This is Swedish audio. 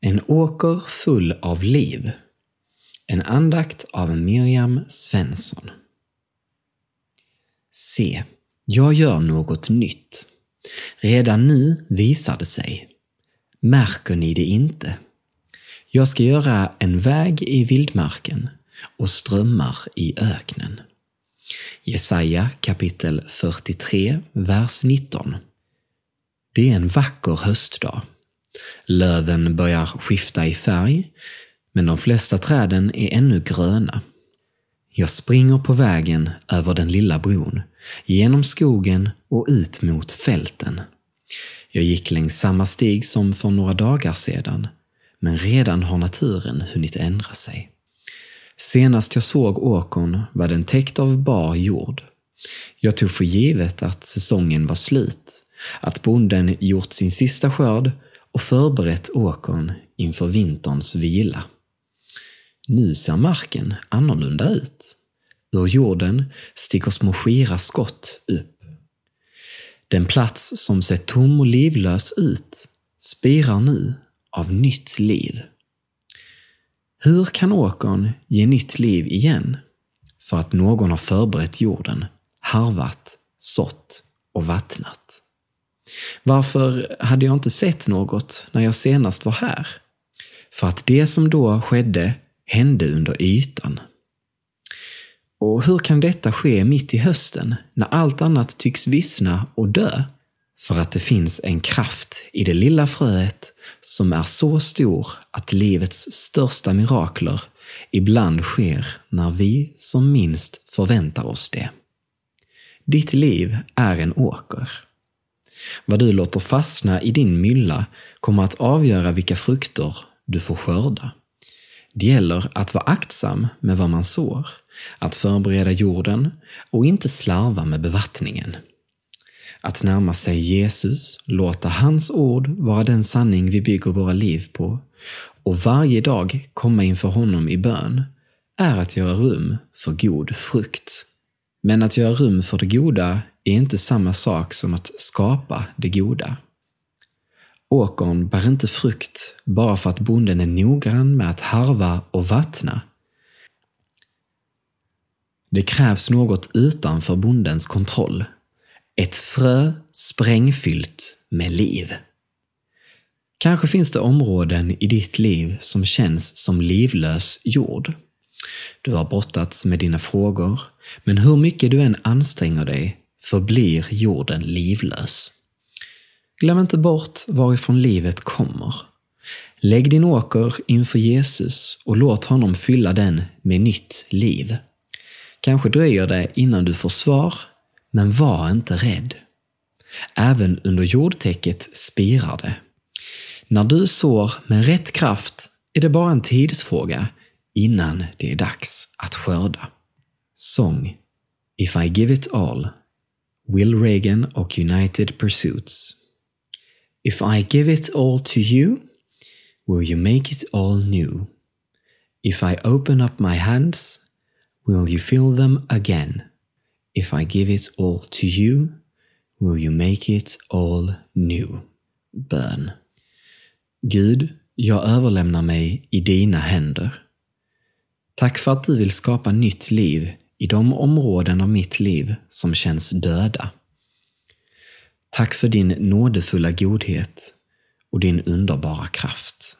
En åker full av liv. En andakt av Miriam Svensson. Se, jag gör något nytt. Redan nu visar det sig. Märker ni det inte? Jag ska göra en väg i vildmarken och strömmar i öknen. Jesaja kapitel 43, vers 19. Det är en vacker höstdag. Löven börjar skifta i färg, men de flesta träden är ännu gröna. Jag springer på vägen över den lilla bron, genom skogen och ut mot fälten. Jag gick längs samma stig som för några dagar sedan, men redan har naturen hunnit ändra sig. Senast jag såg åkern var den täckt av bar jord. Jag tog för givet att säsongen var slut, att bonden gjort sin sista skörd och förberett åkern inför vinterns vila. Nu ser marken annorlunda ut. Ur jorden sticker små skira skott upp. Den plats som sett tom och livlös ut spirar nu av nytt liv. Hur kan åkern ge nytt liv igen? För att någon har förberett jorden, harvat, sått och vattnat. Varför hade jag inte sett något när jag senast var här? För att det som då skedde hände under ytan. Och hur kan detta ske mitt i hösten, när allt annat tycks vissna och dö? För att det finns en kraft i det lilla fröet som är så stor att livets största mirakler ibland sker när vi som minst förväntar oss det. Ditt liv är en åker. Vad du låter fastna i din mylla kommer att avgöra vilka frukter du får skörda. Det gäller att vara aktsam med vad man sår, att förbereda jorden och inte slarva med bevattningen. Att närma sig Jesus, låta hans ord vara den sanning vi bygger våra liv på och varje dag komma inför honom i bön är att göra rum för god frukt. Men att göra rum för det goda är inte samma sak som att skapa det goda. Åkern bär inte frukt bara för att bonden är noggrann med att harva och vattna. Det krävs något utanför bondens kontroll. Ett frö sprängfyllt med liv. Kanske finns det områden i ditt liv som känns som livlös jord. Du har brottats med dina frågor, men hur mycket du än anstränger dig förblir jorden livlös. Glöm inte bort varifrån livet kommer. Lägg din åker inför Jesus och låt honom fylla den med nytt liv. Kanske dröjer det innan du får svar, men var inte rädd. Även under jordtäcket spirar det. När du sår med rätt kraft är det bara en tidsfråga innan det är dags att skörda. Sång If I give it all Will Reagan och United Pursuits If I give it all to you Will you make it all new? If I open up my hands Will you fill them again? If I give it all to you Will you make it all new? Bön Gud, jag överlämnar mig i dina händer. Tack för att du vill skapa nytt liv i de områden av mitt liv som känns döda. Tack för din nådefulla godhet och din underbara kraft.